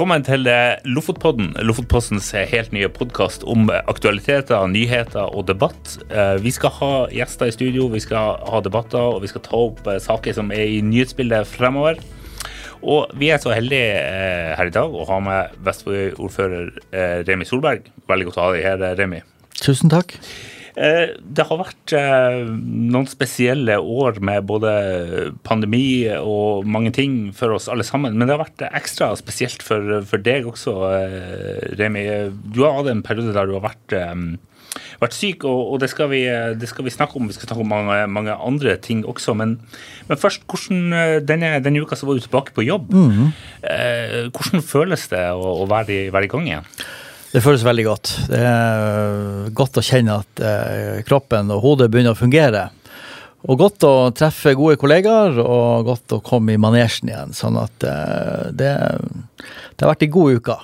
Velkommen til eh, Lofotpodden, Lofotpostens helt nye podkast om aktualiteter, nyheter og debatt. Eh, vi skal ha gjester i studio, vi skal ha debatter og vi skal ta opp eh, saker som er i nyhetsbildet fremover. Og vi er så heldige her i dag å ha med Vestfold-ordfører Remi Solberg. Veldig godt å ha deg her, Remi. Tusen takk. Eh, det har vært eh, noen spesielle år med både pandemi og mange ting for oss alle sammen. Men det har vært ekstra spesielt for, for deg også, eh, Remi. Du har hatt en periode der du har vært, vært syk, og, det, skal vi, det, skal vi, snakke om. Vi skal snakke om mange, mange andre ting også. Men, men først, hvordan, denne, denne, uka så var du tilbake på jobb. Mm. Hvordan føles det å, å være, i, være i gang igjen? Det føles veldig godt. Det er godt å kjenne at eh, kroppen og hodet begynner å fungere. Og godt å treffe gode kollegaer, og godt å komme i manesjen igjen. Sånn at eh, det, det har vært ei god uke.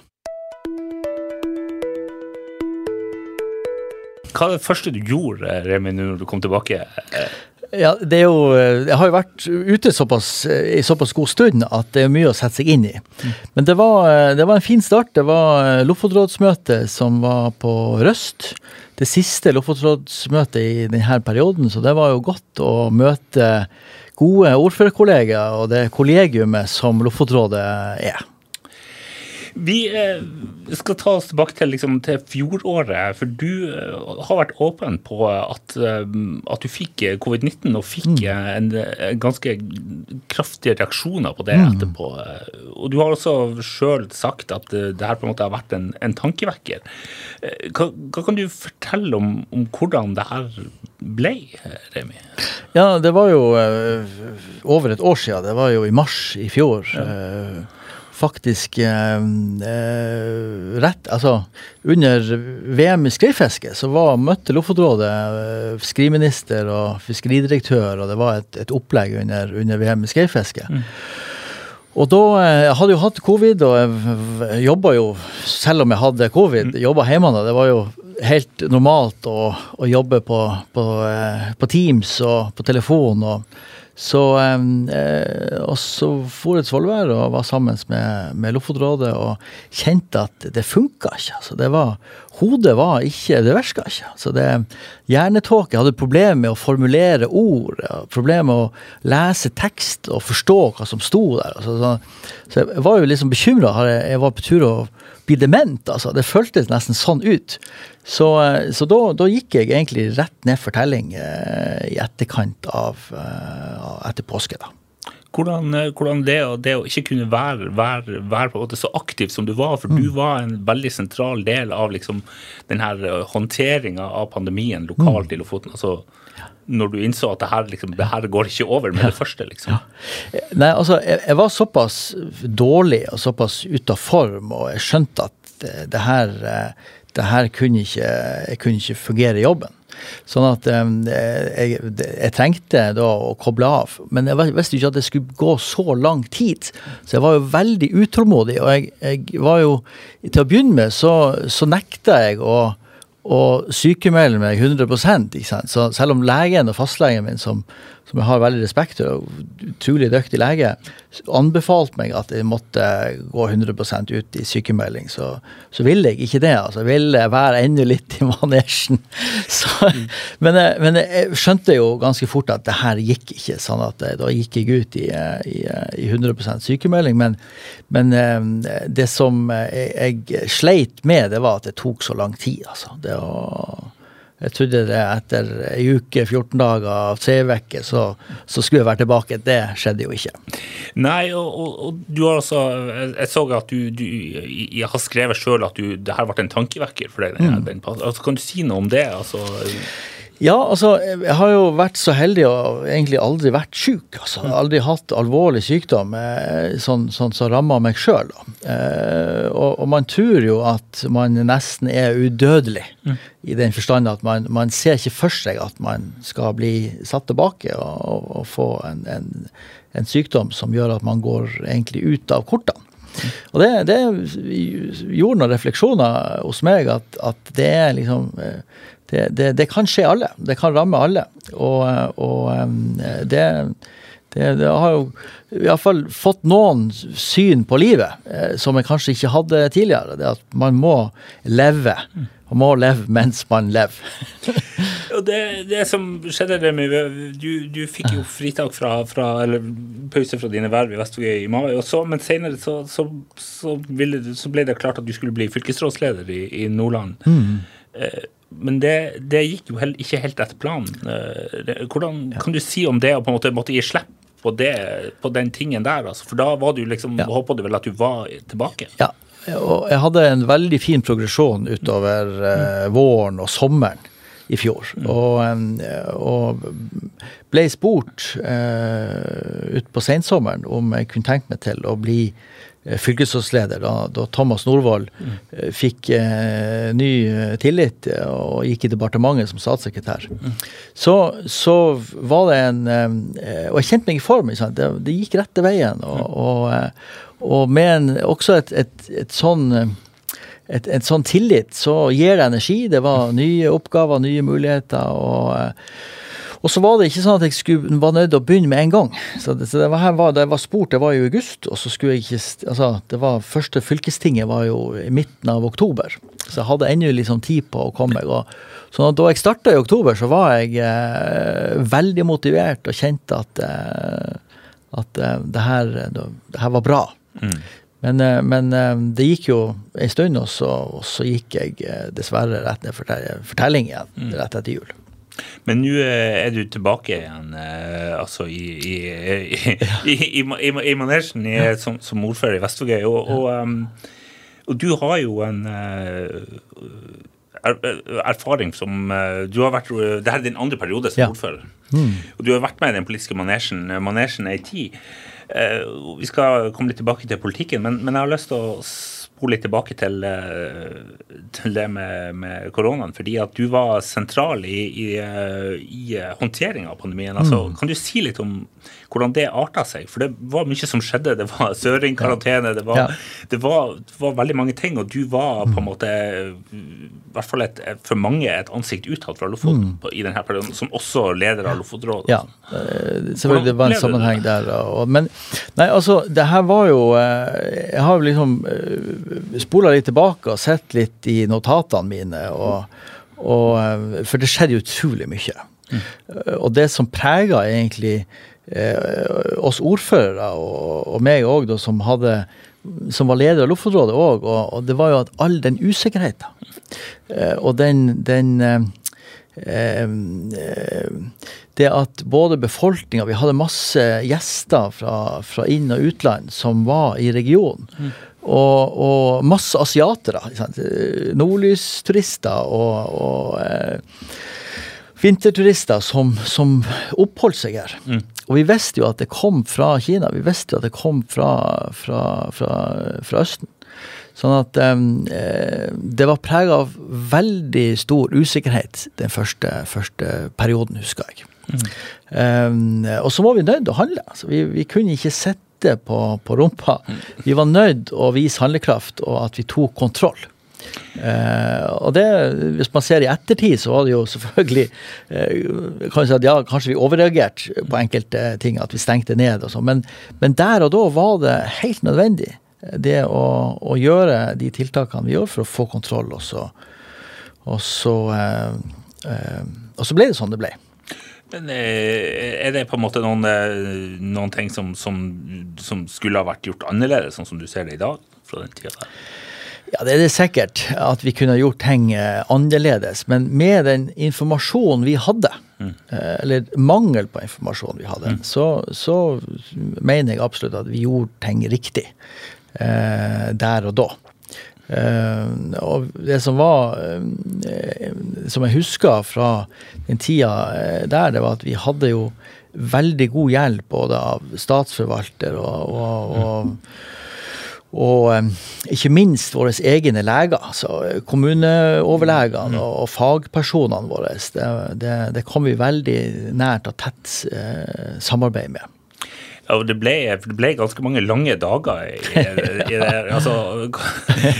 Hva er det første du gjorde, Remi, når du kom tilbake? Ja, det er jo Jeg har jo vært ute såpass, i såpass god stund at det er mye å sette seg inn i. Men det var, det var en fin start. Det var Lofotrådsmøtet som var på Røst. Det siste Lofotrådsmøtet i denne perioden, så det var jo godt å møte gode ordførerkollegaer og det kollegiumet som Lofotrådet er. Vi eh, skal ta oss tilbake til, liksom, til fjoråret. For du eh, har vært åpen på at, eh, at du fikk covid-19, og fikk mm. en, en, ganske kraftige reaksjoner på det mm. etterpå. Og du har også sjøl sagt at det her på en måte har vært en, en tankevekker. Hva, hva, kan du fortelle om, om hvordan det her ble, Remi? Ja, det var jo over et år siden. Det var jo i mars i fjor. Ja faktisk eh, eh, rett Altså, under VM i skreifiske så var, møtte Lofotrådet eh, fiskeriminister og fiskeridirektør, og det var et, et opplegg under, under, VM i skreifiske. Mm. Og da eh, Jeg hadde jo hatt covid, og jeg jobba jo, selv om jeg hadde covid, mm. jobba hjemme. Det var jo helt normalt å, å jobbe på, på, eh, på, Teams og på telefon. og så, eh, og så for et Svolvær og var sammen med, med Lofotrådet og kjente at det funka ikke. Altså, det var, hodet var ikke Det virka ikke. Altså, det, hjernetåke hadde problemer med å formulere ord. Problemer med å lese tekst og forstå hva som sto der. Altså, så, så, jeg var jo liksom bekymra. Jeg var på tur å bli dement. altså. Det føltes nesten sånn ut. Så, så da, da, gikk jeg egentlig rett ned for telling eh, i etterkant av eh, etter påske. da. Hvordan, eh, hvordan det, det, å ikke kunne være, være, være, på en måte så aktiv som du var, for mm. du var en veldig sentral del av liksom, denne håndteringa av pandemien lokalt mm. i Lofoten. altså når du innså at det her, liksom, det her går ikke over med ja. det første? liksom? Ja. Nei, altså, jeg, jeg, var såpass dårlig og såpass ute av form, og jeg skjønte at det, det her, eh, det her kunne ikke, jeg kunne ikke fungere i jobben. Sånn at jeg, jeg, trengte da å koble av. Men jeg visste ikke at det skulle gå så lang tid. Så jeg var jo veldig utålmodig. Og jeg, jeg var jo Til å begynne med så, så nekta jeg å og sykemelde meg 100 ikke sant? Så selv om legen og fastlegen min, som, som jeg har veldig respekt for, utrolig dyktig lege, anbefalte meg at jeg måtte gå 100% ut i sykemelding, så, så ville jeg ikke det. altså Jeg ville være enda litt i manesjen. mm. men, men, jeg skjønte jo ganske fort at det her gikk ikke, sånn at eh, da gikk jeg ut i, i, i 100% sykemelding. Men, men, eh, det som jeg, jeg sleit med, det var at det tok så lang tid. altså. Det å jeg trodde det etter ei uke, 14 dager av tre-uke, så, så, skulle jeg være tilbake. Det skjedde jo ikke. Nei, og, og, og du har altså Jeg så at du, du jeg har skrevet sjøl at du, det her ble en tankevekker for deg. Den, mm. den, altså, kan du si noe om det? altså... Ja, altså, jeg har jo vært så heldig og egentlig aldri vært syk. Altså. Aldri hatt alvorlig sykdom eh, sånn, som som rammer meg sjøl. Eh, og, og, man tror jo at man nesten er udødelig, mm. i den forstand at man, man, ser ikke for seg at man skal bli satt tilbake og, og, og få en, en, en, sykdom som gjør at man går egentlig ut av kortene. Mm. Og det, det, gjorde noen refleksjoner hos meg at, at det er liksom eh, det, det, det, kan skje alle. Det kan ramme alle. Og, og det, Det, det har jo iallfall fått noen syn på livet eh, som jeg kanskje ikke hadde tidligere. Det at man må leve. Man må leve mens man lever. Det, det som skjedde med Du, du fikk jo fritak fra, fra, eller pause fra dine verv i Vestvågøy i mai, så, men senere så, så, så, ville, så, ble det klart at du skulle bli fylkesrådsleder i, i Nordland. Mm. Men det, det, gikk jo heller ikke helt etter planen. Eh, hvordan kan du si om det å på en måte måtte gi slipp på, det, på den tingen der? Altså? For da var du liksom, ja. håpa du vel at du var tilbake? Ja, og jeg hadde en veldig fin progresjon utover eh, våren og sommeren i fjor. Mm. Og, og, ble spurt eh, utpå sensommeren om jeg kunne tenke meg til å bli fylkesrådsleder da, da, Thomas Norvoll mm. fikk eh, ny eh, tillit og gikk i departementet som statssekretær. Mm. Så, så, var det en eh, Og jeg kjente meg i form. Det, det, gikk rette veien. Og, og, og med en, også et, et, et sånn et, et, sånn tillit, så gir det energi. Det var nye oppgaver, nye muligheter. og og så var det ikke sånn at jeg skulle, var nødt til å begynne med en gang. Så det, så det var, var, det var spurt, det var i august, og så skulle jeg ikke altså det var Første fylkestinget var jo i midten av oktober, så jeg hadde ennå liksom tid på å komme meg. Så da jeg starta i oktober, så var jeg eh, veldig motivert og kjente at, eh, at eh, det, her, det, her, var bra. Mm. Men, eh, men, eh, det gikk jo en stund, og så, og så gikk jeg eh, dessverre rett ned fortelling igjen mm. rett etter jul. Men nå eh, er du tilbake igjen eh, altså i, i, i, i manesjen som, som, ordfører i Vestvågøy. Og, og, um, og, du har jo en uh, erfaring som du har vært, Dette er din andre periode som ja. ordfører. Mm. Og du har vært med i den politiske manesjen. Manesjen er i tid. Vi skal komme litt tilbake til politikken, men, men jeg har lyst til å spole litt tilbake til, eh, til det med, med, koronaen. Fordi at du var sentral i, i, eh, i håndteringa av pandemien. Altså, mm. Kan du si litt om hvordan det arta seg? For det var mye som skjedde. Det var søringkarantene, det, ja. det, var, det var veldig mange ting. Og du var på en mm. måte, i hvert fall et, for mange, et ansikt utad fra Lofoten mm. i denne perioden, som også leder av Lofotrådet. Ja, eh, selvfølgelig. Det var en sammenheng der. Og, men nei, altså, det her var jo Jeg har jo liksom spola litt tilbake og sett litt i notatene mine. Og, og, eh, for det skjedde utrolig mye. Mm. Og det som prega egentlig eh, oss ordførere, og, og meg òg, som, som var leder av Lofotrådet òg, og, og, det var jo at all den usikkerheten eh, og den, den eh, eh det at både befolkninga Vi hadde masse gjester fra, fra inn- og utland som var i regionen. Mm. Og, og masse asiatere. Nordlysturister og, og eh, vinterturister som, som oppholdt seg her. Mm. Og vi visste jo at det kom fra Kina. Vi visste jo at det kom fra, fra, fra, fra Østen. Sånn at eh, det var prega av veldig stor usikkerhet den første, første perioden, husker jeg. Mm. Um, og så var vi nødt til å handle. Altså, vi, vi kunne ikke sitte sitte på, på rumpa. Vi var nødt å vise handlekraft, og at vi tok kontroll. Eh, og det, Hvis man ser i ettertid, så var det jo selvfølgelig eh, kan si at ja, Kanskje vi overreagerte på enkelte ting, at vi stengte ned og sånn. Men, men, der og da var det helt nødvendig det å, å, gjøre de tiltakene vi gjorde for å få kontroll. Og så, og så, eh, eh og så ble det sånn det ble. Men eh, Er det på en måte noen, eh, noen ting som, som, som, skulle ha vært gjort annerledes, sånn som du ser det i dag? fra den tida der? Ja, det er det sikkert. At vi kunne gjort ting eh, annerledes. Men med den informasjonen vi hadde, mm. eller mangel på informasjon vi hadde, mm. så, så, mener jeg absolutt at vi gjorde ting riktig eh, der og da. Uh, og det som var uh, Som jeg husker fra den tida uh, der, det var at vi hadde jo veldig god hjelp både av statsforvalter og, og, og, og ikke minst våre egne leger. altså Kommuneoverlegene og, fagpersonene våre. Det, det, det, kom vi veldig nært og tett samarbeid med. Ja, det ble, det ble, ganske mange lange dager i, i det. Altså,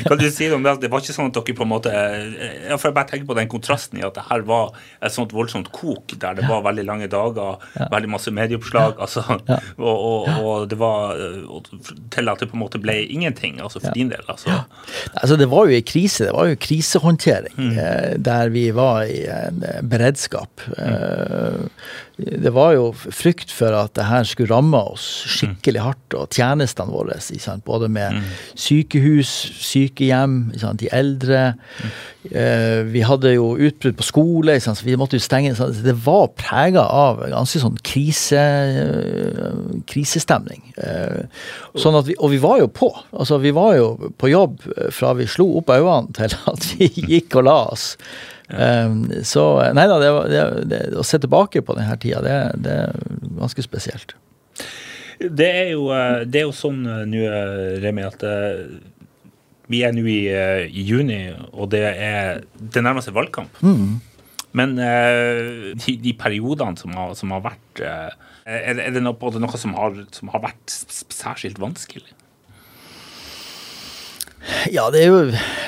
kan du si noe om det? Det var ikke sånn at dere på en måte ja, for Jeg bare tenker på den kontrasten i at det her var et sånt voldsomt kok der det var veldig lange dager, ja. veldig masse medieoppslag, altså, og, og, og, det var til at det på en måte ble ingenting, altså for din del. Altså. altså. Det var jo en krise. Det var jo krisehåndtering mm. Eh, der vi var i en beredskap. Mm. Det var jo frykt for at det her skulle ramme oss skikkelig hardt, og tjenestene våre. Både med mm. sykehus, sykehjem, de eldre. Mm. Vi hadde jo utbrudd på skole, så vi måtte jo stenge. Det var prega av ganske sånn krise, krisestemning. Eh, sånn at vi, og vi var jo på. Altså, vi var jo på jobb fra vi slo opp øynene til at vi gikk og la oss. Um, så nei da, det, det, det, å se tilbake på denne tida, det, det er ganske spesielt. Det er jo, eh, det er jo sånn eh, nå, eh, Remi, at vi er nå i, i, juni, og det er det nærmer seg valgkamp. Mm. Men de, de, periodene som har, som har vært er, er, det noe, noe som, har, som har vært særskilt vanskelig? Ja, det er jo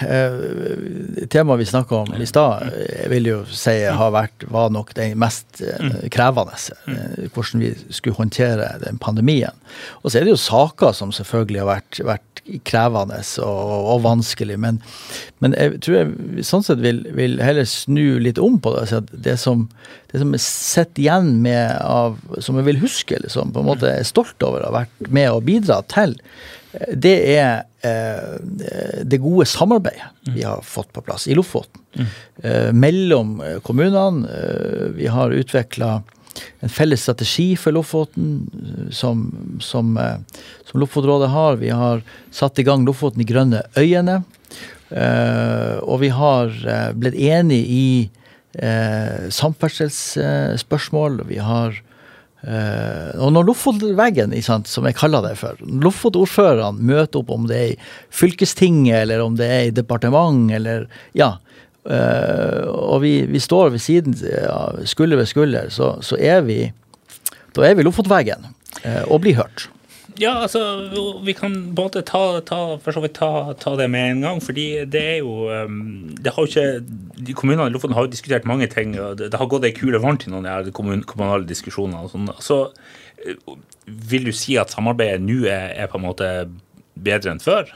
eh, Temaet vi snakka om i stad, vil jo si har vært, var nok det mest eh, mm. krevende. Eh, hvordan vi skulle håndtere den pandemien. Og så er det jo saker som selvfølgelig har vært, vært krevende og, og, vanskelig. Men, men, jeg tror jeg sånn sett vil, vil, heller snu litt om på det. Altså det som, det som jeg sitter igjen med av, som jeg vil huske, liksom, på en måte er stolt over å ha vært med og bidratt til, det er eh, det gode samarbeidet vi har fått på plass i Lofoten. Mm. Eh, mellom eh, kommunene. Eh, vi har utvikla en felles strategi for Lofoten eh, som, som, eh, som, Lofotrådet har. Vi har satt i gang Lofoten i grønne øyene. og vi har blitt enige i samferdselsspørsmål. Vi har Uh, og når Lofotveggen, som jeg kaller det for, Lofotordførerne møter opp, om det er i fylkestinget eller om det er i departement, eller ja, uh, og vi, vi, står ved siden, ja, skulder ved skulder, så, så, er vi da er vi Lofotveggen uh, og blir hørt. Ja, altså, vi kan både ta, ta, for så vidt ta, ta, det med en gang. fordi det er jo um, det har jo ikke, Kommunene i Lofoten har jo diskutert mange ting. Det, det har gått ei kule varmt i noen av de kommunale diskusjonene. og sånn. Så uh, vil du si at samarbeidet nå er, er på en måte bedre enn før?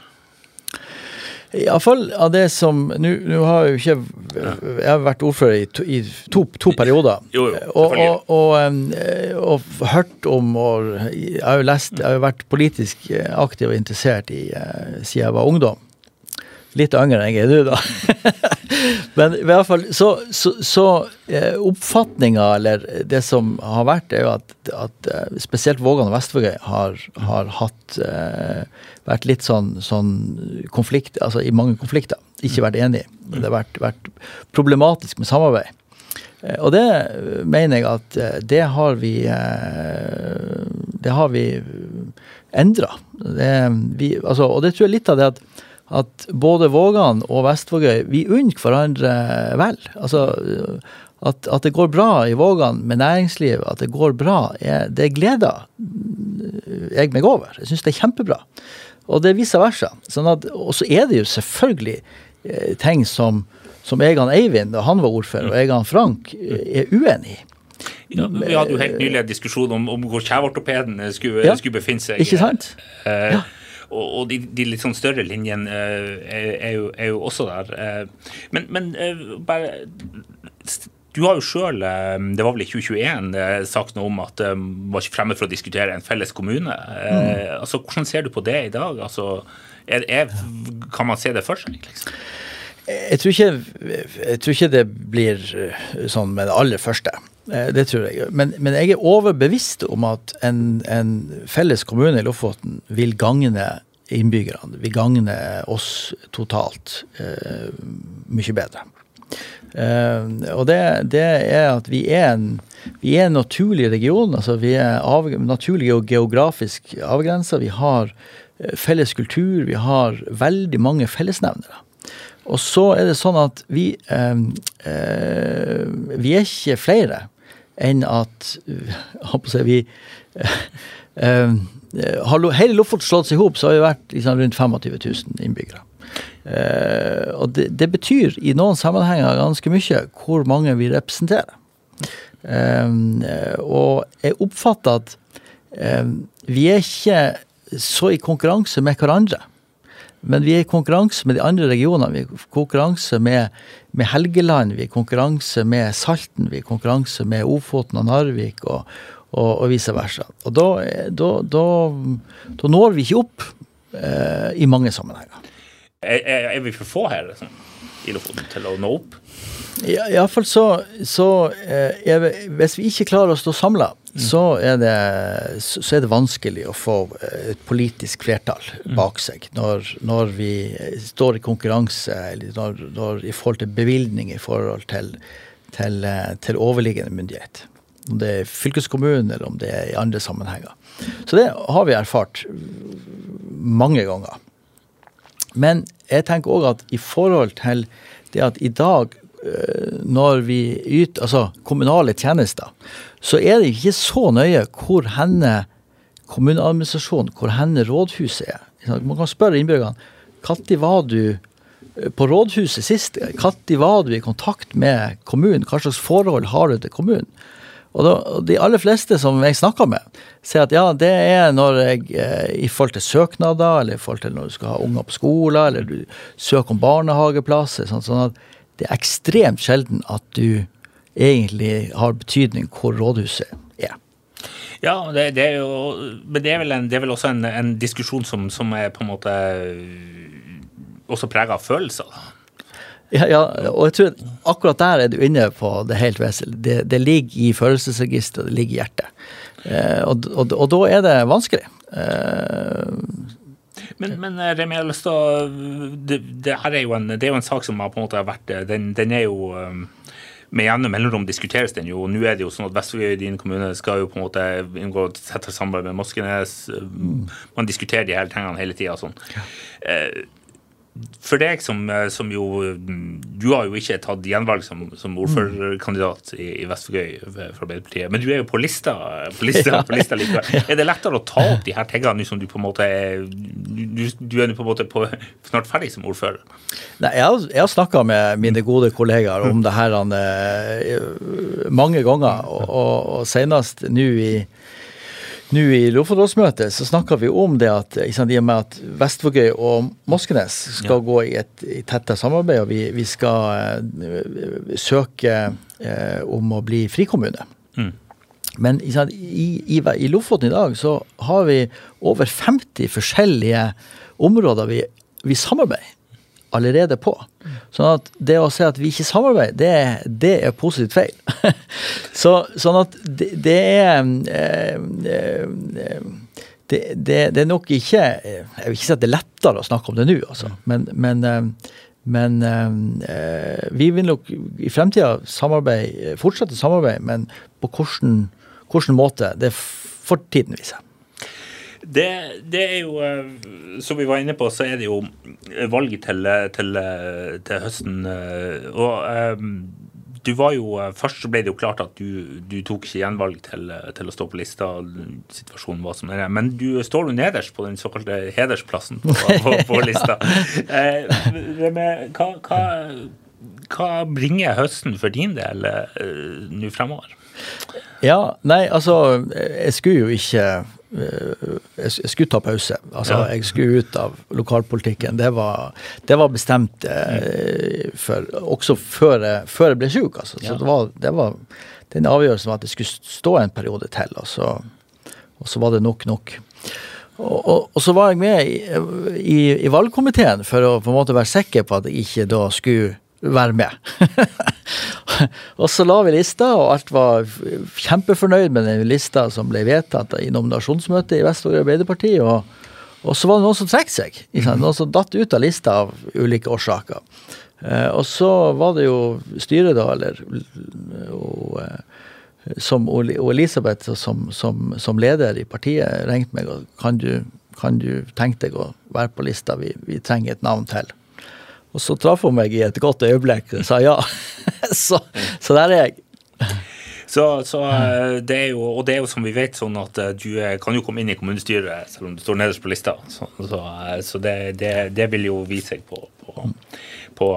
Iallfall av det som Nå har jeg jo ikke Jeg har vært ordfører i to, i to, to perioder. Jo, jo, og, og, og, og, hørt om og Jeg har jo lest Jeg har jo vært politisk aktiv og interessert i, eh, siden jeg var ungdom. Litt yngre enn jeg er du, da. Men i hvert fall så, så, så eh, oppfatninga, eller det som har vært, er jo at, at eh, spesielt Vågan og Vestvågøy har, har hatt eh, vært litt sånn, sånn, konflikt, altså i mange konflikter. Ikke vært enig. Det har vært, vært problematisk med samarbeid. Og det mener jeg at det har vi Det har vi endra. Altså, og det tror jeg litt av det at at både Vågan og Vestvågøy vi unner hverandre vel. Altså, at, at, det går bra i Vågan med næringsliv, at det går bra, er, det gleder jeg meg over. Jeg syns det er kjempebra. Og det er vice versa. Sånn at, og så er det jo selvfølgelig eh, ting som, som Egan Eivind, da han var ordfører, og Egan Frank eh, er uenig i. Ja, vi hadde jo helt nylig en diskusjon om, om hvor kjeveortopeden skulle, ja, skulle befinne seg. Ikke sant? Eh, ja og, og de, de, litt sånn større linjene uh, er, er, er, jo, også der. Uh, men, men uh, bare du har jo sjøl, det var vel i 2021, sagt noe om at du var ikke fremme for å diskutere en felles kommune. Mm. Altså, Hvordan ser du på det i dag? Altså, er, er, kan man se det for seg? Liksom? Jeg tror, ikke, jeg tror ikke det blir sånn med det aller første. Det tror jeg. Men, men, jeg er overbevist om at en, en felles kommune i Lofoten vil gagne innbyggerne. Vil gagne oss totalt uh, mye bedre. Uh, og det, det, er at vi er en, vi er en naturlig region. altså Vi er av, naturlig og geografisk avgrensa. Vi har eh, felles kultur. Vi har veldig mange fellesnevnere. Og så er det sånn at vi, eh, eh vi er ikke flere enn at uh, vi uh, Har hele Lofoten slått seg i hop, så har vi vært liksom, rundt 25 000 innbyggere. Uh, og det, det, betyr i noen sammenhenger ganske mye hvor mange vi representerer. Uh, og jeg oppfatter at vi er ikke så i konkurranse med hverandre. Men vi er i konkurranse med de andre regionene. Vi er i konkurranse med, med Helgeland, vi er i konkurranse med Salten, vi er i konkurranse med Ofoten og Narvik og, og, og vice versa. Og da, da, da, da, når vi ikke opp i mange sammenhenger. Er, er, vi for få her liksom, i Lofoten til å nå opp? Ja, Iallfall så, så er, vi, Hvis vi ikke klarer å stå samla, mm. så, så, er det vanskelig å få eh, et politisk flertall mm. bak seg når, når vi står i konkurranse, eller når, når, i forhold til bevilgning i forhold til, til, eh, til overliggende myndighet. Om det er fylkeskommunen eller om det er i andre sammenhenger. Så det har vi erfart mange ganger. Men jeg tenker òg at i forhold til det at i dag, eh, når vi yter altså kommunale tjenester, så er det ikke så nøye hvor henne kommuneadministrasjonen, hvor henne rådhuset er. Man kan spørre innbyggerne når var du eh, på rådhuset sist? Når var du i kontakt med kommunen? Hva slags forhold har du til kommunen? Og, De aller fleste som jeg snakker med, sier at ja, det er når jeg eh, i forhold til søknader, eller i forhold til når du skal ha unger på skolen, eller du søker om barnehageplasser. Sånn, sånn at det er ekstremt sjelden at du egentlig har betydning hvor rådhuset er. Ja, det, det er jo, men det er vel, en, det er vel også en, en diskusjon som, som, er på en måte også prega av følelser. Ja, ja, og jeg tror akkurat der er du inne på det helt vesentlige. Det, det, ligger i følelsesregisteret, det ligger i hjertet. Eh, og, og, og, da er det vanskelig. Eh, men, men eh, Remi, jeg har lyst til å det, det, her er jo en, det er jo en sak som har på en måte vært eh, Den, den er jo um, med jevne mellomrom diskuteres den jo. Nå er det jo sånn at Vestvågøy, din kommune, skal jo på en måte inngå tettere samarbeid med Moskenes. Mm. Man diskuterer de her tingene hele tida. Sånn. Ja. Eh, for deg som, eh, som, jo Du har jo ikke tatt gjenvalg som, som ordførerkandidat i, i Vestfjøy for Arbeiderpartiet, men du er jo på lista, på lista, på lista likevel. Er det lettere å ta opp de her tingene nå som du på en måte er du, du er på en måte på, snart ferdig som ordfører? Nei, Jeg har, jeg har snakka med mine gode kollegaer om det her han, mange ganger, og, og senest nå i nå i Lofotrådsmøtet så snakka vi om det at i og med at Vestvågøy og Moskenes skal ja. gå i et i tettere samarbeid, og vi, vi skal uh, søke uh, om å bli frikommune. Mm. Men i, i, i, Lofoten i dag så har vi over 50 forskjellige områder vi, vi samarbeider allerede på. Sånn at det å si at vi ikke samarbeider, det, det er positivt feil. Så, sånn at det, det er eh, eh, det, det, er nok ikke Jeg vil ikke si at det er lettere å snakke om det nå, altså. Men, men, eh, men vi vil nok i fremtida fortsette samarbeid, men på hvordan hvilken måte, det får tiden vise. Det, det, er jo, eh, som vi var inne på, så er det jo valget til, til, til høsten. Eh, og um, du var jo, Først så ble det jo klart at du, du tok ikke gjenvalg til, til, å stå på lista. Situasjonen var som den er. Men du står jo nederst på den såkalte hedersplassen på, på, på lista. med, hva, hva, hva, bringer høsten for din del nå fremover? Ja, nei, altså Jeg skulle jo ikke Eh, jeg skulle ta pause. Altså, ja. Jeg skulle ut av lokalpolitikken. Det var, det var bestemt eh, for, også før jeg, før jeg ble syk. Altså. Så ja. det, var, det var den avgjørelsen var at jeg skulle stå en periode til, og så, og så var det nok nok. Og, og, og, så var jeg med i, i, i, valgkomiteen for å på en måte være sikker på at jeg ikke da skulle være med. og så la vi lista, og alt var kjempefornøyd med den lista som ble vedtatt i nominasjonsmøtet i Vest-Agder Arbeiderparti. Og, og, så var det noen som trekk seg. Noen som datt ut av lista av ulike årsaker. Eh, og så var det jo styret, da, eller og, eh, som, og Elisabeth som, som, som, leder i partiet ringte meg og kan du, kan du tenke deg å være på lista, vi, vi trenger et navn til. Og så traff hun meg i et godt øyeblikk og sa ja. så, så der er jeg. Så, så det er jo, og det er jo som vi vet sånn at du kan jo komme inn i kommunestyret selv om du står nederst på lista. Så, så, så det, det, det, vil jo vise seg på, på, på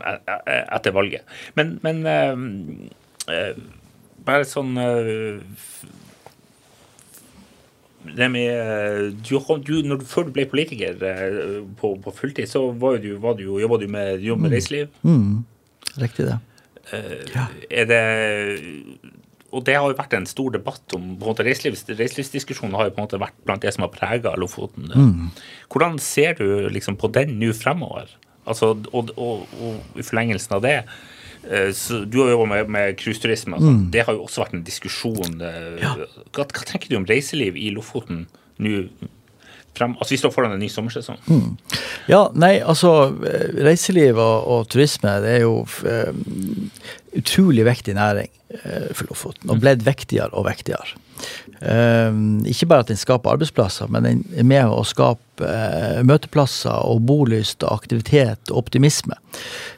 etter valget. Men, men bare sånn det med, du, du, du, Før du ble politiker på, på fulltid, så var du, var du, jobba du med, jobb med reiseliv. Mm. Riktig det. Uh, ja. Er det og det har jo vært en stor debatt om på en måte reiselivs, Reiselivsdiskusjonen har jo på en måte vært blant det som har prega Lofoten. Mm. Hvordan ser du liksom på den nå fremover? Altså, og, og, og, i forlengelsen av det Eh, du har jobba med, med cruiseturisme. Altså. Mm. Det har jo også vært en diskusjon. Eh, ja. Hva, hva, tenker du om reiseliv i Lofoten nå? Frem, altså Vi står foran en ny sommersesong. Mm. Ja, nei, altså eh, Reiseliv og, og turisme det er jo um, utrolig viktig næring uh, for Lofoten. Og mm. blitt viktigere og viktigere. Um, ikke bare at den skaper arbeidsplasser, men den er med å skape uh, møteplasser og bolyst og aktivitet og optimisme.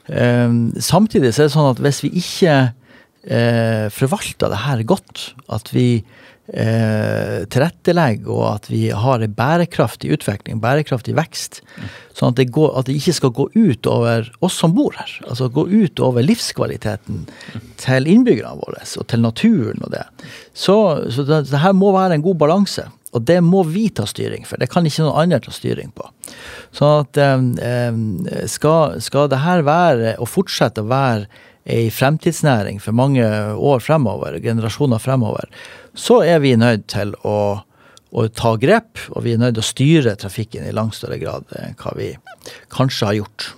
Um, samtidig så er det sånn at hvis vi ikke uh, forvalter det her godt, at vi eh, og at vi har en bærekraftig utvikling, bærekraftig vekst. Sånn at det, går, at det, ikke skal gå ut over oss som bor her. Altså gå ut over livskvaliteten til innbyggerne våre og til naturen og det. Så, så det, det, her må være en god balanse. Og det må vi ta styring for. Det kan ikke noen andre ta styring på. Sånn at eh, skal, skal det her være, og fortsette å være, ei fremtidsnæring for mange år fremover, generasjoner fremover, så er vi nødt til å, å, ta grep, og vi er nødt til å styre trafikken i langt større grad enn hva vi kanskje har gjort.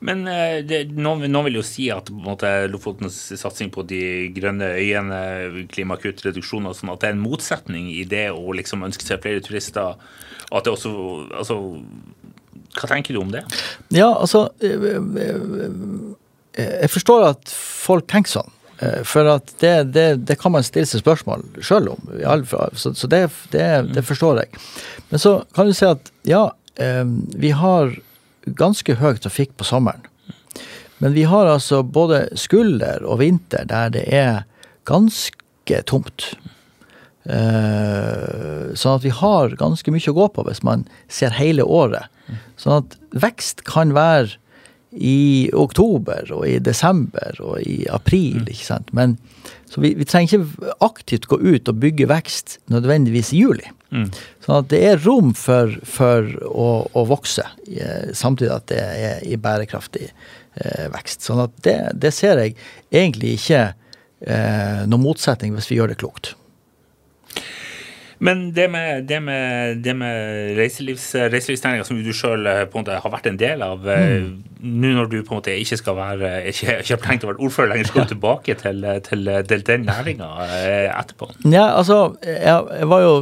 Men eh, det, noen, noen, vil jo si at måte, Lofotens satsing på de grønne øyene, klimakutt, reduksjon og sånn, at det er en motsetning i det å liksom ønske seg flere turister. at det også, altså, Hva tenker du om det? Ja, altså Jeg, eh, jeg forstår at folk tenker sånn. Eh, for at det, det, det, kan man stille seg spørsmål sjøl om. Så, så det, det, det, forstår jeg. Men så kan du si at ja, eh, vi har ganske høy trafikk på sommeren. Men vi har altså både skulder og vinter der det er ganske tomt. Sånn at vi har ganske mye å gå på hvis man ser hele året. Sånn at vekst kan være i oktober og i desember og i april. Mm. ikke sant? Men, så vi, vi, trenger ikke aktivt gå ut og bygge vekst nødvendigvis i juli. Mm. Sånn at det er rom for, for å, å, vokse, samtidig at det er i bærekraftig eh, vekst. Sånn at det, det, ser jeg egentlig ikke eh, noen motsetning hvis vi gjør det klokt. Men det med, det med, det med reiselivs, reiselivsnæringa som du sjøl eh, har vært en del av, eh, mm. nå når du på en måte ikke skal være ikke, ikke har tenkt å være ordfører lenger, skal du tilbake til, til, til den næringa eh, etterpå? Ja, altså, jeg, jeg var jo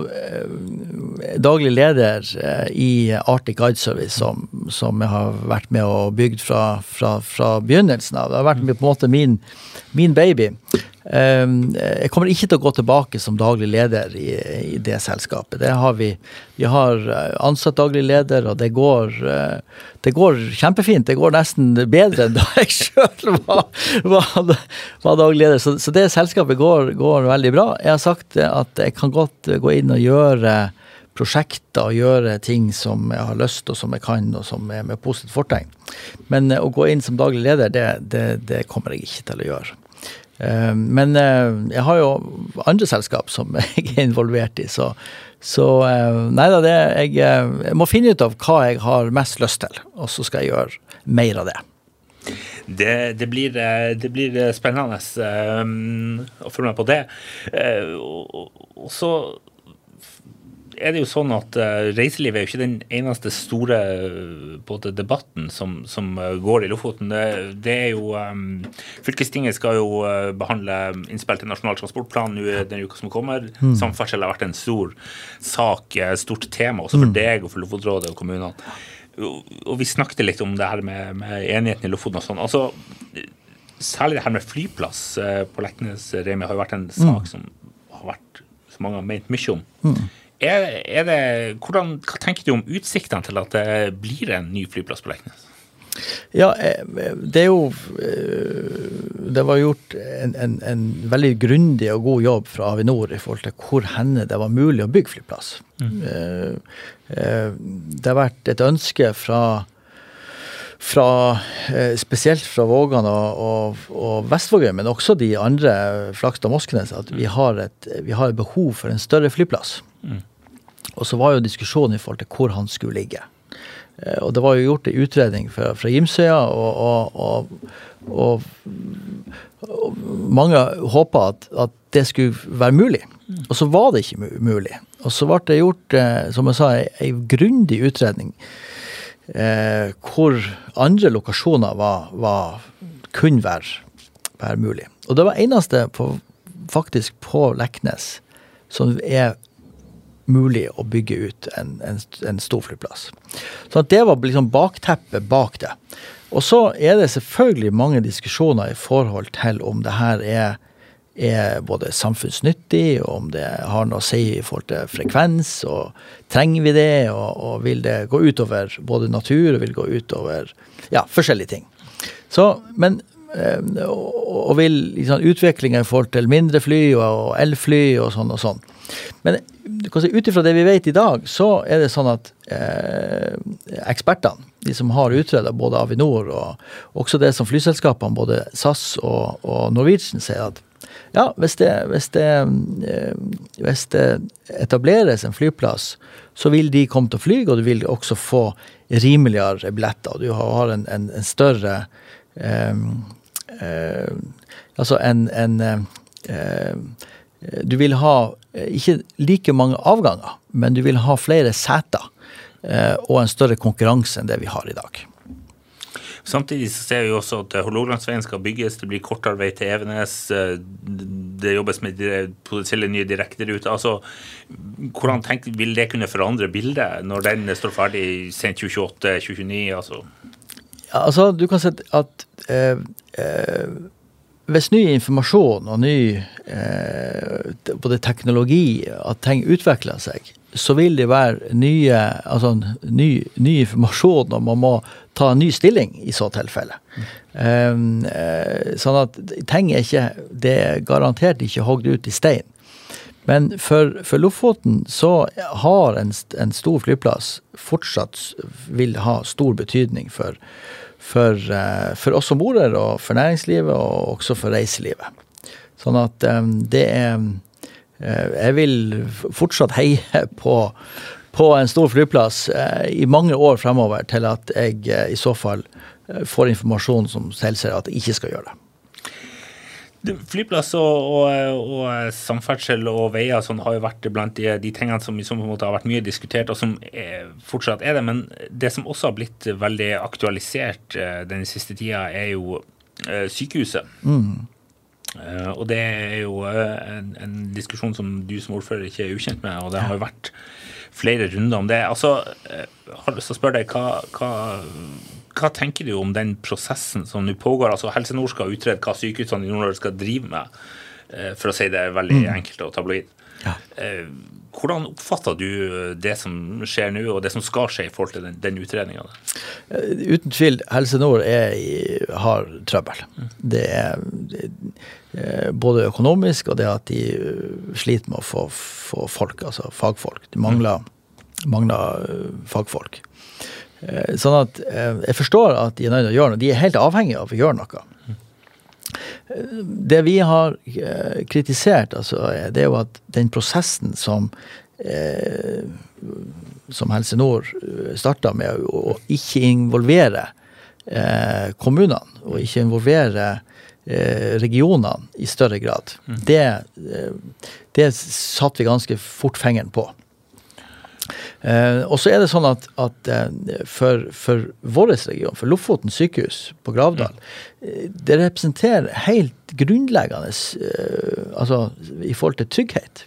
daglig leder i Arctic Guide Service, som, som jeg har vært med og bygd fra, fra, fra begynnelsen av. Det har vært på en måte min, min baby. Ehm, jeg kommer ikke til å gå tilbake som daglig leder i, i det selskapet. Det har vi. Vi har eh, ansatt daglig leder, og det går, eh, det går kjempefint. Det går nesten bedre enn da jeg sjøl var, var, var, daglig leder. Så, så det selskapet går, går, veldig bra. Jeg har sagt at jeg kan godt gå inn og gjøre prosjekter og gjøre ting som jeg har lyst og som jeg kan, og som er med positivt fortegn. Men eh, å gå inn som daglig leder, det, det, det kommer jeg ikke til å gjøre. Eh, men eh, jeg har jo andre selskap som jeg er involvert i, så, så eh, Nei da, det jeg, jeg, må finne ut av hva jeg har mest lyst til, og så skal jeg gjøre mer av det. Det, det, blir, det blir, spennende å følge med på det. Og så er det jo sånn at uh, reiselivet er jo ikke den eneste store både, debatten som, som uh, går i Lofoten. Det, det er jo um, Fylkestinget skal jo behandle innspill til Nasjonal transportplan nå den uka som kommer. Mm. Samferdsel har vært en stor sak, stort tema også for mm. deg og for Lofotrådet og kommunene. Og vi snakket litt om det her med, med enigheten i Lofoten og sånn. altså Særlig det her med flyplass på Leknes, Remi, har jo vært en sak mm. som har vært, som mange har ment mye om. Mm. Er, er det, hvordan, hva tenker du om utsiktene til at det blir en ny flyplass på Leknes? Ja, eh, det er jo eh, Det var gjort en, en, en, veldig grundig og god jobb fra Avinor i forhold til hvor henne det var mulig å bygge flyplass. Mm. Eh, det har vært et ønske fra, fra spesielt fra Vågan og, og, og Vestvågøy, men også de andre, Flakstad og Moskenes, at vi har, et, vi har et behov for en større flyplass. Og så var jo diskusjonen i forhold til hvor han skulle ligge. Eh, og det var jo gjort en utredning fra, fra Gimsøya, og, og, og, og, mange håpa at, at, det skulle være mulig. Og så var det ikke mulig. Og så ble det gjort, eh, som jeg sa, ei grundig utredning eh, hvor andre lokasjoner var, var, kunne være, være, mulig. Og det var eneste på, faktisk på Leknes som er mulig å bygge ut en, en, en stor flyplass. Så det var liksom bakteppet bak det. Og så er det selvfølgelig mange diskusjoner i forhold til om det her er, er både samfunnsnyttig, og om det har noe å si i forhold til frekvens, og trenger vi det, og, og vil det gå utover både natur og vil gå utover ja, forskjellige ting. Så, men og, vil liksom, utviklinga i forhold til mindre fly og elfly og sånn og sånn. Men si, ut ifra det vi vet i dag, så er det sånn at eh, ekspertene, de som har utreda både Avinor og også det som flyselskapene, både SAS og, og Norwegian, sier at ja, hvis det, hvis, det, eh, hvis det, etableres en flyplass, så vil de komme til å fly, og du vil også få rimeligere billetter. Du har en, en, en større eh, eh, Altså en, en eh, Du vil ha Eh, ikke like mange avganger, men du vil ha flere seter eh, og en større konkurranse enn det vi har i dag. Samtidig så ser vi også at Hålogalandsveien skal bygges, det blir kortere vei til Evenes. Eh, det jobbes med potensielle nye direkteruter. Altså, hvordan tenk, vil det kunne forandre bildet når den står ferdig sent 2028-2029? Altså? Altså, du kan si at eh, eh, hvis ny informasjon og ny eh, både teknologi, at ting utvikler seg, så vil det være nye, altså ny, ny, informasjon, og man må ta en ny stilling i så tilfelle. Mm. Eh, sånn at ting er ikke Det er garantert ikke hogd ut i stein. Men for, for Lofoten så har en, en, stor flyplass fortsatt vil ha stor betydning for, for, eh, for oss som bor her, og for næringslivet, og også for reiselivet. Sånn at um, det er uh, Jeg vil fortsatt heie på, på en stor flyplass i mange år fremover til at jeg i så fall får informasjon som tilsier at jeg ikke skal gjøre det. Flyplass og, og, og, samferdsel og veier sånn har jo vært blant de, de tingene som, som, har vært mye diskutert, og som er, fortsatt er det. Men det som også har blitt veldig aktualisert uh, den siste tida, er jo sykehuset. Mm. Uh, og det er jo en, en, diskusjon som du som ordfører ikke er ukjent med, og det har jo vært flere runder om det. Altså, jeg har lyst til å spørre deg, hva, hva hva tenker du om den prosessen som nå pågår? Altså Helse Nord skal utrede hva sykehusene i Nord-Norge skal drive med, eh, for å si det veldig mm. enkelt og tabloid. Ja. Eh, hvordan oppfatter du det som skjer nå, og det som skal skje i forhold til den, den utredninga? Eh, uten tvil, Helse Nord er, har trøbbel. Mm. Det er både økonomisk og det at de sliter med å få, få folk, altså fagfolk. De mangler, mm. mangler fagfolk. Eh, sånn at eh, jeg forstår at de er nødt til å gjøre noe. De er helt avhengige av å gjøre noe. Det vi har eh, kritisert, altså, det er jo at den prosessen som som Helse Nord starta med å ikke involvere kommunene, og ikke involvere regionene i større grad, mm. det, det satte vi ganske fort fingeren på. Eh, og så er det sånn at, at eh, for, for vår region, for Lofoten sykehus på Gravdal, mm. det representerer helt grunnleggende eh, altså i forhold til trygghet.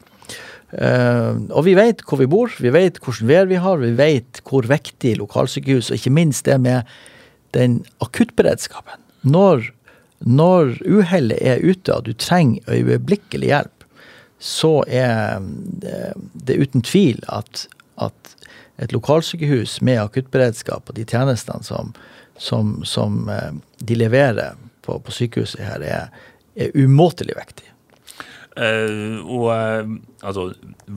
Eh, og vi vet hvor vi bor, vi vet hvordan vær vi har, vi vet hvor viktig lokalsykehus, og ikke minst det med den akuttberedskapen. Når, når uhellet er ute og du trenger øyeblikkelig hjelp, så er det, det uten tvil at at et lokalsykehus med akuttberedskap og de tjenestene som, som, som eh, de leverer på, på, sykehuset her, er, er umåtelig viktig. Uh, og uh, altså,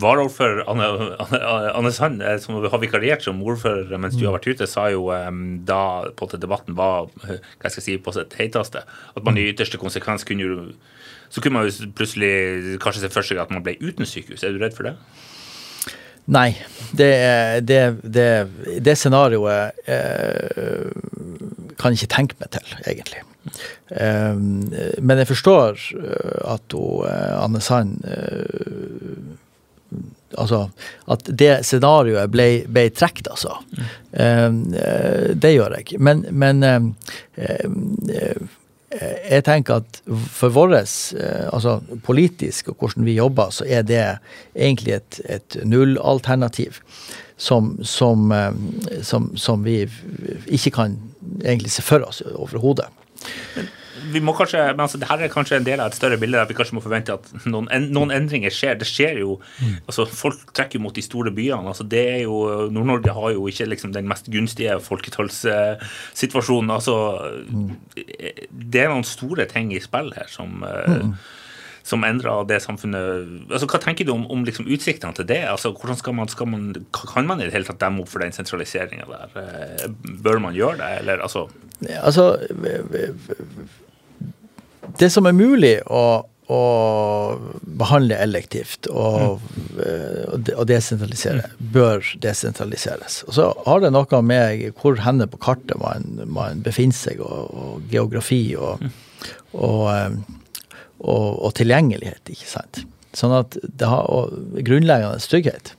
Varaordfører Anne, Anne, Anne Sand, som har vikariert som ordfører mens du har vært ute, sa jo um, da på at debatten var hva skal jeg si, på sitt heiteste, at man i ytterste konsekvens kunne jo Så kunne man jo plutselig kanskje se for seg at man ble uten sykehus. Er du redd for det? Nei. Det, det, det, det scenarioet eh, kan jeg ikke tenke meg til, egentlig. Eh, men jeg forstår uh, at hun, uh, Anne Sand eh, Altså at det scenarioet ble, ble trukket, altså. Mm. Um, det gjør jeg. Men, men jeg tenker at for vår altså politisk og hvordan vi jobber, så er det egentlig et, et nullalternativ som, som, som, som vi ikke kan egentlig se for oss overhodet. Vi må kanskje, men altså, det her er kanskje en del av et større bilde der vi kanskje må forvente at noen, en, noen endringer skjer. Det skjer jo, mm. altså Folk trekker mot de store byene. altså det er jo, Nord-Norge har jo ikke liksom den mest gunstige folketallssituasjonen. altså mm. Det er noen store ting i spill her som mm som endrer det samfunnet altså Hva tenker du om, om liksom utsiktene til det? altså hvordan skal man, skal man, Kan man i det hele tatt demme opp for den sentraliseringa der? Eh, bør man gjøre det, eller altså Altså Det som er mulig å å behandle elektivt og, mm. og desentralisere, bør desentraliseres. Og Så har det noe med hvor henne på kartet man, man befinner seg, og, og geografi og, mm. eh, og, og, tilgjengelighet, ikke sant. Sånn at det har og grunnleggende trygghet.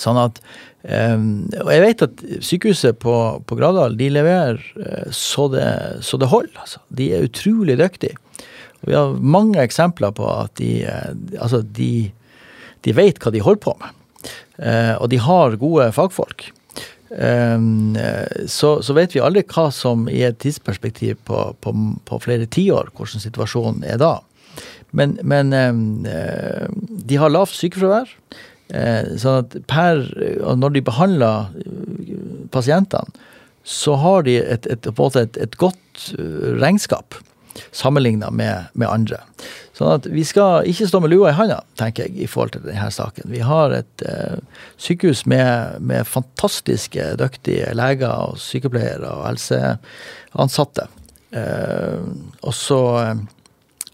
Sånn at um, Og jeg vet at sykehuset på, på Gradal de leverer uh, så, det, så det holder. Altså. De er utrolig dyktige. Og vi har mange eksempler på at de, uh, altså de, de vet hva de holder på med. Uh, og de har gode fagfolk. Um, så, så, vet vi aldri hva som i et tidsperspektiv på, på, på flere tiår, hvordan situasjonen er da. Men, men um, de har lavt sykefravær. Uh, sånn at per, når de behandler pasientene, så har de et, et, et, et godt regnskap sammenligna med, med, andre. Sånn at vi skal ikke stå med lua i handa, tenker jeg, i forhold til denne saken. Vi har et eh, sykehus med, med, fantastiske, dyktige leger og sykepleiere og helseansatte. Eh, og, så, eh,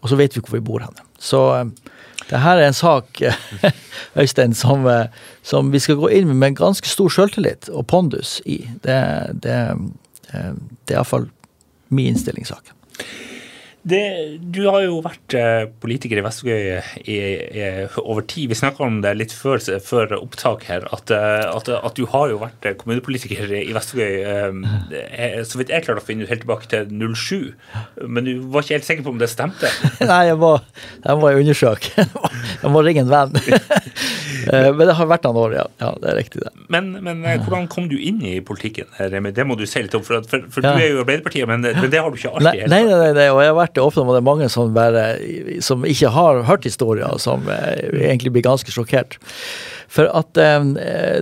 og, så, vet vi hvor vi bor hen. Så eh, det her er en sak, Øystein, som, eh, som, vi skal gå inn med med ganske stor selvtillit og pondus i. Det, det, eh, det er iallfall min innstilling i saken. Det, du har jo vært eh, politiker i Vestvågøy i, over tid. Vi snakka om det litt før, før opptak her, at, eh, at, at, du har jo vært kommunepolitiker i Vestvågøy eh, så vidt jeg klarte å finne ut helt tilbake til 07. Men du var ikke helt sikker på om det stemte? Nei, jeg må, jeg må undersøke. Jeg må ringe en venn. Men det har vært noen år, ja. ja. Det er riktig, det. Men, men hvordan kom du inn i politikken? Det må du si litt om. For, for, for ja. du er jo Arbeiderpartiet, men, men, det har du ikke alltid. Nei, nei, nei, nei, og jeg har vært det ofte, og det er mange som, bare, som ikke har hørt historier, som eh, egentlig blir ganske sjokkert. For at eh,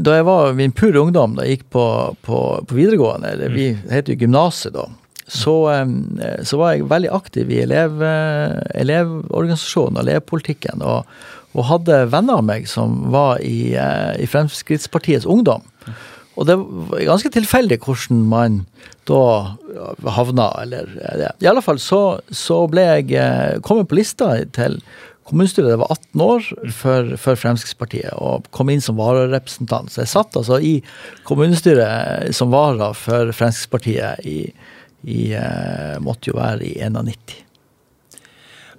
da jeg var min pure ungdom, da jeg gikk på, på, på videregående, eller vi mm. heter jo gymnaset da, så, eh, så, var jeg veldig aktiv i elev, eh, elevorganisasjonen og elevpolitikken. Og, og, hadde venner av meg som var i, eh, i Fremskrittspartiets Ungdom. Og det var ganske tilfeldig hvordan man da havna, eller det. I alle fall så, så ble jeg eh, kommet på lista til kommunestyret jeg var 18 år for, for, Fremskrittspartiet, og kom inn som vararepresentant. Så jeg satt altså i kommunestyret som vara for Fremskrittspartiet i, i eh, måtte jo være i 91.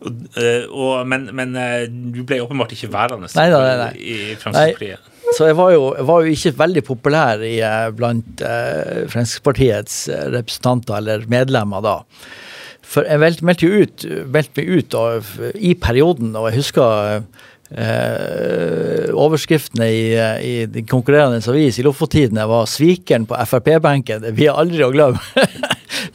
Og, og, men, men, eh, du ble åpenbart ikke værende nei, nei, nei. i Fremskrittspartiet? Så jeg var jo, jeg var jo ikke veldig populær i, eh, blant eh, Fremskrittspartiets eh, representanter eller medlemmer da. For jeg meldte jo ut, meldte meg ut av, i perioden, og jeg husker eh, overskriftene i, i den konkurrerende avis i Lofotidene var 'Svikeren på Frp-benken'. Vi er aldri å glemme.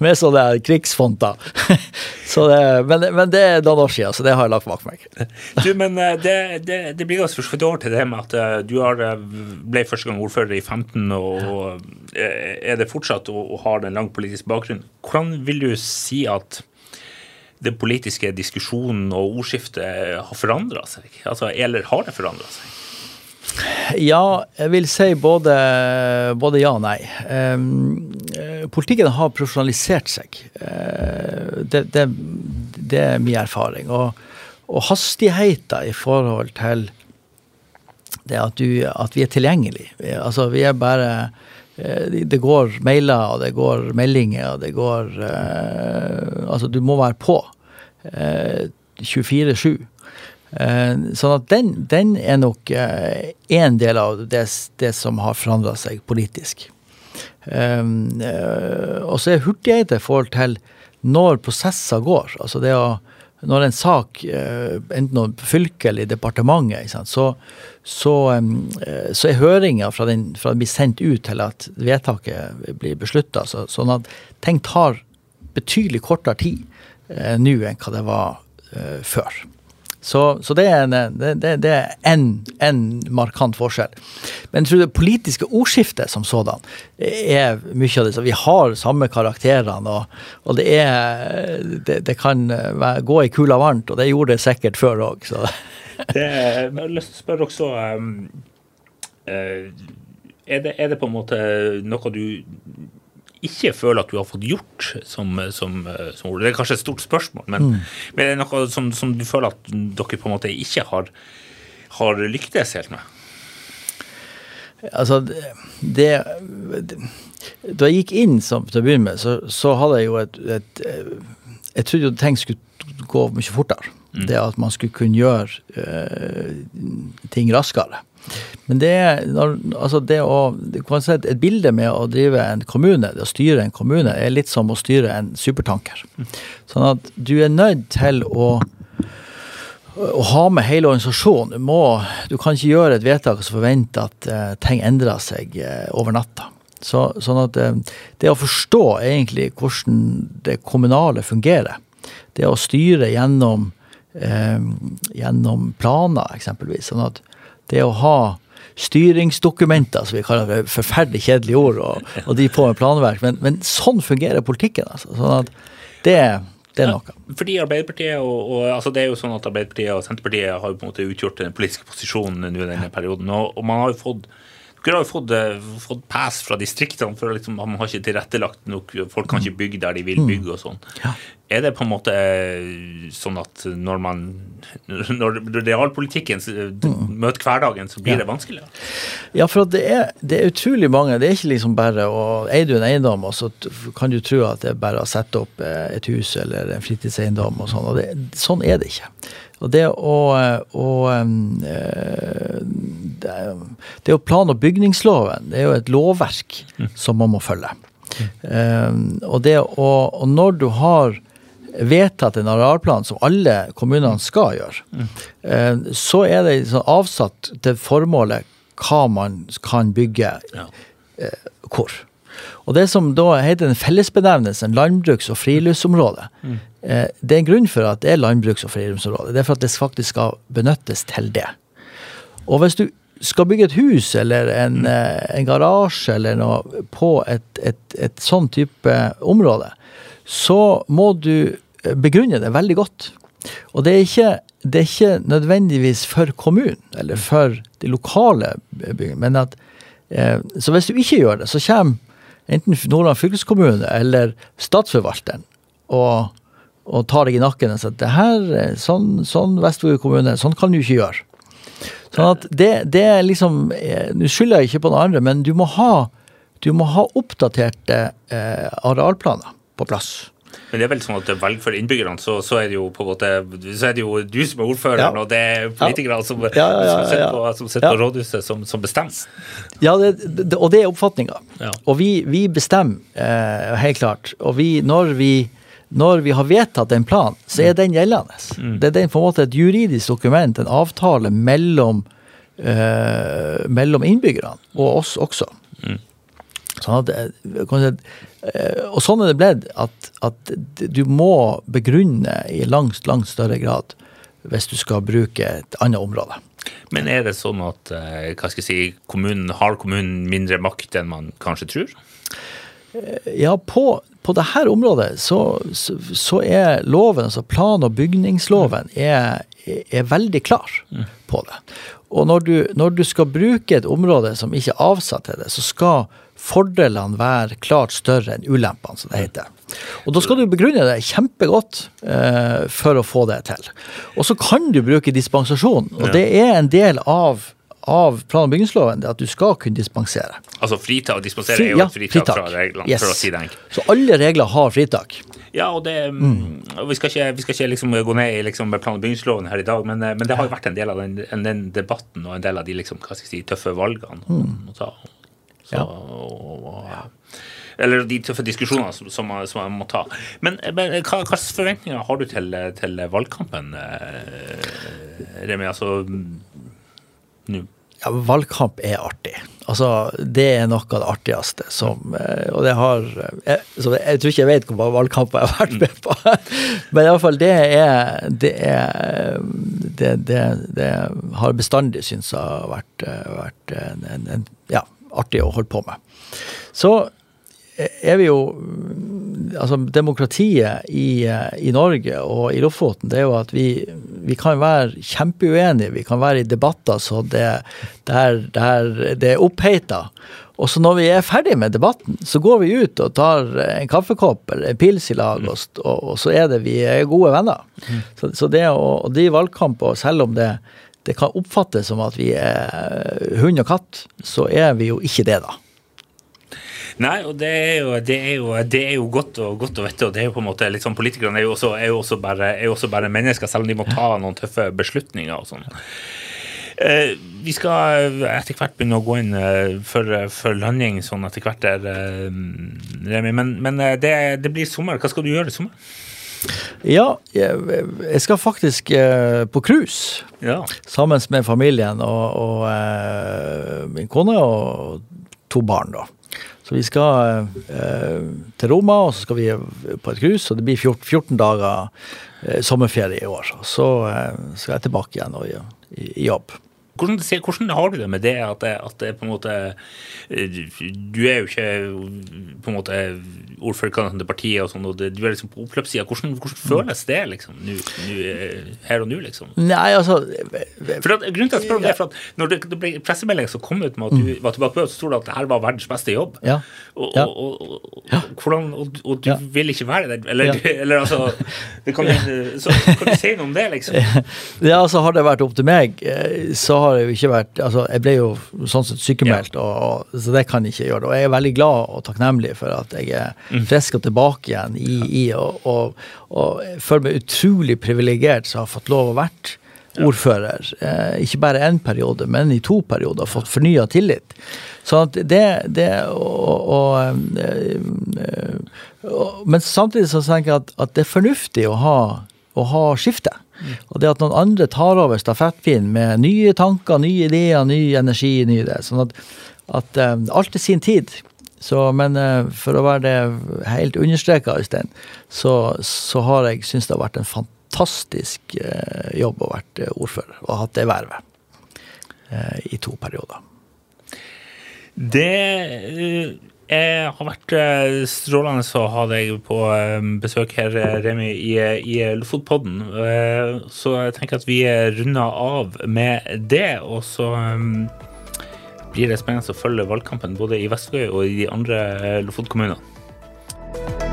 med sånne krigsfonter. så det, men, men, det er noen år siden, så det har jeg lagt bak meg. du, men eh, det, det, det blir oss for over til det med at eh, du har, eh, ble første gang ordfører i 15 og er det fortsatt og, og har en lang politisk bakgrunn. Hvordan vil du si at den politiske diskusjonen og ordskiftet har forandra seg? Altså, eller har det forandra seg? Ja, jeg vil si både, både ja og nei. Um, politikken har profesjonalisert seg. Uh, det, det, det, er min erfaring. Og, og hastigheten i forhold til det at, du, at vi er tilgjengelige. Altså, vi er bare Eh, det går mailer, og det går meldinger, og det går uh, Altså, du må være på. Uh, 24-7. Uh, sånn at den, den er nok én del av det, det, som har forandra seg politisk. og så er hurtighet i forhold til når prosesser går. Altså det å når en sak, eh, enten om fylket eller departementet, så, så, eh, så, er høringa fra, fra den blir sendt ut til at vedtaket blir beslutta, så, sånn at ting tar betydelig kortere tid eh, nå enn hva det var eh, før. Så, så det er en, det, det markant forskjell. Men jeg tror det politiske ordskiftet som sådan er mye av det. Så vi har samme karakterene, og, og det er det, det kan være, gå i kula varmt, og det gjorde det sikkert før òg. jeg har lyst til å spørre også um, er, det, er det på en måte noe du ikke føler at du har fått gjort som, som, som? Det er kanskje et stort spørsmål, men, mm. men er det noe som, som, du føler at dere på en måte ikke har, har lyktes helt med? Altså, det, det, Da jeg gikk inn som, til å begynne med, så, så hadde jeg jo et, et, Jeg trodde jo ting skulle gå mye fortere. Mm. Det at man skulle kunne gjøre uh, ting raskere. Men det, når, altså det å si Et bilde med å drive en kommune, det å styre en kommune, er litt som å styre en supertanker. Sånn at du er nødt til å å ha med hele organisasjonen. Du, må, du kan ikke gjøre et vedtak og forvente at uh, ting endrer seg uh, over natta. Så, sånn at uh, Det å forstå egentlig hvordan det kommunale fungerer, det å styre gjennom, gjennom planer, eksempelvis. sånn at det å ha styringsdokumenter, som vi kaller det, forferdelig kjedelige ord, og, og de på med planverk. Men, men, sånn fungerer politikken. altså. Sånn at det, det er noe. Ja, fordi Arbeiderpartiet og, og, altså det er jo sånn at Arbeiderpartiet og Senterpartiet har på en måte utgjort den politiske posisjonen nå i denne perioden. Og, og man har jo fått dere har jo fått, eh, fått pass fra distriktene, for liksom, man har ikke tilrettelagt nok. Folk kan ikke bygge der de vil mm. bygge og sånn. Ja. Er det på en måte sånn at når man Når realpolitikken mm. møter hverdagen, så blir ja. det vanskeligere? Ja, for det er, det er, utrolig mange. Det er ikke liksom bare å Eier du en eiendom, og så kan du tro at det er bare å sette opp eh, et hus eller en fritidseiendom og sånn. Og det, sånn er det ikke. Og det å, å eh, det, å plan- og bygningsloven det er jo et lovverk mm. som man må følge. Mm. og, det å, og når du har vedtatt en arealplan som alle kommunene skal gjøre, mm. så er det liksom avsatt til formålet hva man kan bygge ja. hvor. Og det som da heter en fellesbenevnelse, en landbruks- og friluftsområde, mm. Eh, det er en grunn for at det er landbruks- og friluftsområde. Det er for at det faktisk skal benyttes til det. Og hvis du skal bygge et hus eller en, eh, en garasje eller noe på et, et, et sånn type område, så må du eh, begrunne det veldig godt. Og det er ikke, det er ikke nødvendigvis for kommunen eller for de lokale byggene, men at Så hvis du ikke gjør det, så kommer enten Nordland fylkeskommune eller Statsforvalteren og, og tar deg i nakken og sier at det her, sånn, sånn Vestvåg kommune, sånn kan du ikke gjøre. Sånn at det, det er liksom eh, Nå skylder jeg ikke på noen andre, men du må ha, du må ha oppdaterte eh, arealplaner på plass. Men det er vel sånn at velg for innbyggerne så, så, er det jo på en måte så er det jo du som er ordføreren, ja. og det er politikerne ja. som, ja, som, sitter på, som sitter på rådhuset, som, som, bestemmer. Ja, det, det, og det er oppfatninga. Og vi, vi bestemmer, eh, helt klart. Og vi, når vi når vi har vedtatt en plan, så er mm. den gjeldende. Mm. Det er den på en måte et juridisk dokument, en avtale mellom, eh, mellom innbyggerne og oss også. Mm. Sånn at, eh, eh, og sånn er det blitt at, at, du må begrunne i langt, langt større grad hvis du skal bruke et annet område. Men er det sånn at eh, hva skal jeg si, kommunen, har kommunen mindre makt enn man kanskje tror? Ja, på, på dette området så, så, så, er loven, altså plan- og bygningsloven, er, er veldig klar på det. Og når du, når du, skal bruke et område som ikke er avsatt til det, så skal fordelene være klart større enn ulempene, som det heter. Og da skal du begrunne det kjempegodt eh, for å få det til. Og så kan du bruke dispensasjon, og det er en del av av plan- og bygningsloven er at du skal kunne dispensere. Altså fritak og dispensere Fri, er jo et fritak, fritak. fra reglene, yes. for å si det enkelt. Så alle regler har fritak. Ja, og det mm. Vi skal ikke, vi skal ikke liksom gå ned i liksom plan- og bygningsloven her i dag, men, men, det har jo vært en del av den, den, debatten og en del av de liksom, si, tøffe valgene mm. å ta. Så, ja. og, og, eller de tøffe diskusjonene som, som, man, som man må ta. Men, men hva, hva forventninger har du til, til valgkampen, eh, Remi? Altså nå? Ja, valgkamp er artig. Altså, det er noe av det artigste som eh, Og det har jeg, eh, jeg tror ikke jeg vet hvor mange valgkamper jeg har vært med på. Men iallfall det er Det, er, det, det, det har bestandig syntes har vært, vært en, en, en, ja, artig å holde på med. Så er vi jo Altså, demokratiet i, i, Norge og i Lofoten, det er jo at vi, vi kan være kjempeuenige. Vi kan være i debatter så det, der, der det er oppheita. Og så når vi er ferdig med debatten, så går vi ut og tar en kaffekopp eller en pils i lag, og, og, så er det vi er gode venner. Så, så det å drive valgkamp, og selv om det, det kan oppfattes som at vi er hund og katt, så er vi jo ikke det, da. Nei, og det er jo, det er jo, det er jo godt, og, godt, å vite. og det er jo på en måte sånn Politikerne er jo også, er jo også, bare, er også bare, mennesker, selv om de må ta noen tøffe beslutninger og sånn. Eh, vi skal etter hvert begynne å gå inn eh, for, for landing sånn etter hvert der, eh, Remi. Men, men det, det, blir sommer. Hva skal du gjøre i sommer? Ja, jeg, jeg skal faktisk eh, på cruise. Ja. Sammen med familien og, og eh, min kone og to barn, da. Så vi skal eh, til Roma, og så skal vi på et cruise. Og det blir 14, 14 dager eh, sommerferie i år. Så eh, skal jeg tilbake igjen og i, i jobb. Hvordan, hvordan, har du det med det at, det at det på en måte eh, Du er jo ikke på en måte ordførerkandidat til partiet, og sånn, og det, du er liksom på oppløpssida. Hvordan, hvordan, føles det liksom, nu, nu, eh, her og nå, liksom? Nei, altså for at, Grunnen til at jeg spør om det, er for at når det, det ble pressemelding som kom ut med at du mm. var tilbake på så sto det at det her var verdens beste jobb. Ja. Og, ja. og, og, hvordan, og, du ja. vil ikke være der? Eller, eller altså kan, så, kan du si noe om det, liksom? Ja, altså Har det vært opp til meg, eh, så har det jo ikke vært altså Jeg ble jo sånn sett sykemeldt, og, så det kan jeg ikke gjøre. Og jeg er veldig glad og takknemlig for at jeg er mm. frisk og tilbake igjen i, i og, og, og jeg føler meg utrolig privilegert som har fått lov å være ordfører. Eh, ikke bare én periode, men i to perioder. Fått fornya tillit. Sånn at det, det og, og, øh, og, Men samtidig så tenker jeg at, at, det er fornuftig å ha, å ha skifte. Og det at noen andre tar over stafettpinnen med nye tanker, nye ideer, ny energi, ny det. Sånn at, at øh, alt er sin tid. Så, men uh, for å være det helt understreka, Øystein, så, så, har jeg syntes det har vært en fantastisk uh, jobb å være uh, ordfører og hatt det vervet i to perioder. Det jeg har vært strålende å ha deg på besøk her, Remi, i, i Lofotpodden. Så jeg tenker at vi runder av med det. Og så blir det spennende å følge valgkampen både i Vestvågøy og i de andre Lofotkommunene.